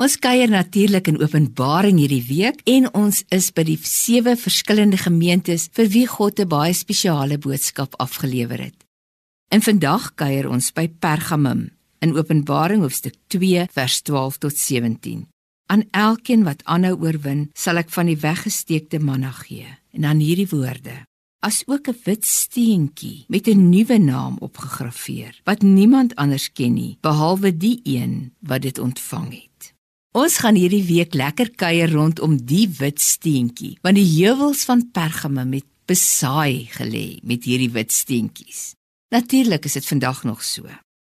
Ons kuier natuurlik in Openbaring hierdie week en ons is by die sewe verskillende gemeentes vir wie God 'n baie spesiale boodskap afgelewer het. En vandag kuier ons by Pergamum in Openbaring hoofstuk 2 vers 12 tot 17. Aan elkeen wat aanhou oorwin, sal ek van die weggesteekte manna gee. En dan hierdie woorde: as ook 'n wit steentjie met 'n nuwe naam opgegraveer wat niemand anders ken nie behalwe die een wat dit ontvang het. Ons gaan hierdie week lekker kuier rondom die wit steentjie, want die heuwels van Pergamum het besaai gelê met hierdie wit steentjies. Natuurlik is dit vandag nog so.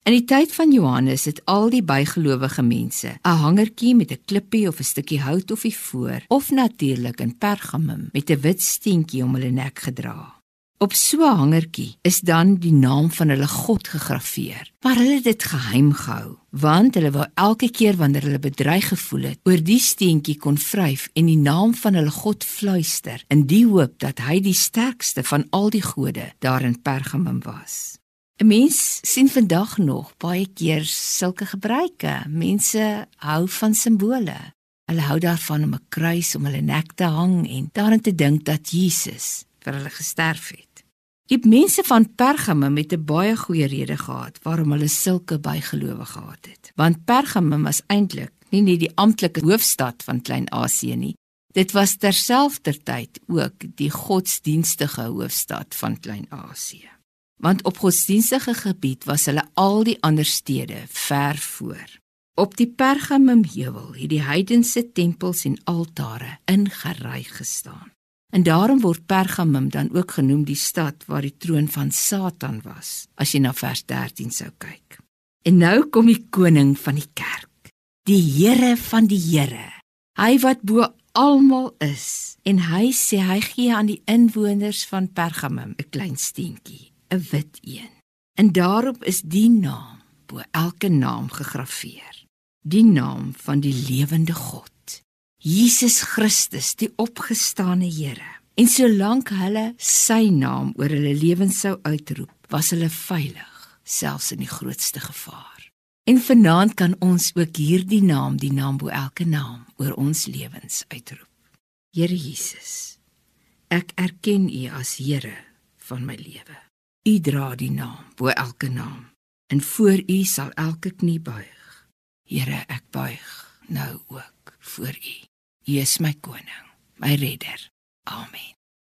In die tyd van Johannes het al die bygelowige mense 'n hangertjie met 'n klippie of 'n stukkie hout of die voor, of natuurlik in Pergamum met 'n wit steentjie om hulle nek gedra. Op so 'n hangertjie is dan die naam van hulle God gegraveer. Maar hulle het dit geheim gehou, want hulle wou elke keer wanneer hulle bedreig gevoel het, oor die steentjie kon vryf en die naam van hulle God fluister in die hoop dat hy die sterkste van al die gode daar in Pergamum was. 'n Mens sien vandag nog baie keer sulke gebruike. Mense hou van simbole. Hulle hou daarvan om 'n kruis om hulle nek te hang en daarin te dink dat Jesus vir hulle gesterf het. Die mense van Pergamum het 'n baie goeie rede gehad waarom hulle sulke bygelowe gehad het. Want Pergamum was eintlik nie net die amptelike hoofstad van Klein-Asië nie. Dit was terselfdertyd ook die godsdienstige hoofstad van Klein-Asië. Want op godsdienstige gebied was hulle al die ander stede ver voor. Op die Pergamum heuwel het die heidense tempels en altare ingery gestaan. En daarom word Pergamum dan ook genoem die stad waar die troon van Satan was, as jy na vers 13 sou kyk. En nou kom die koning van die kerk, die Here van die Here, hy wat bo almal is, en hy sê hy gee aan die inwoners van Pergamum 'n klein steentjie, 'n wit een. En daarop is die naam bo elke naam gegraveer, die naam van die lewende God. Jesus Christus, die opgestane Here. En solank hulle sy naam oor hulle lewens sou uitroep, was hulle veilig, selfs in die grootste gevaar. En vanaand kan ons ook hierdie naam, die naam bo elke naam, oor ons lewens uitroep. Here Jesus, ek erken U as Here van my lewe. U dra die naam bo elke naam, en voor U sal elke knie buig. Here, ek buig nou ook voor U. U is my koning, my redder. Amen.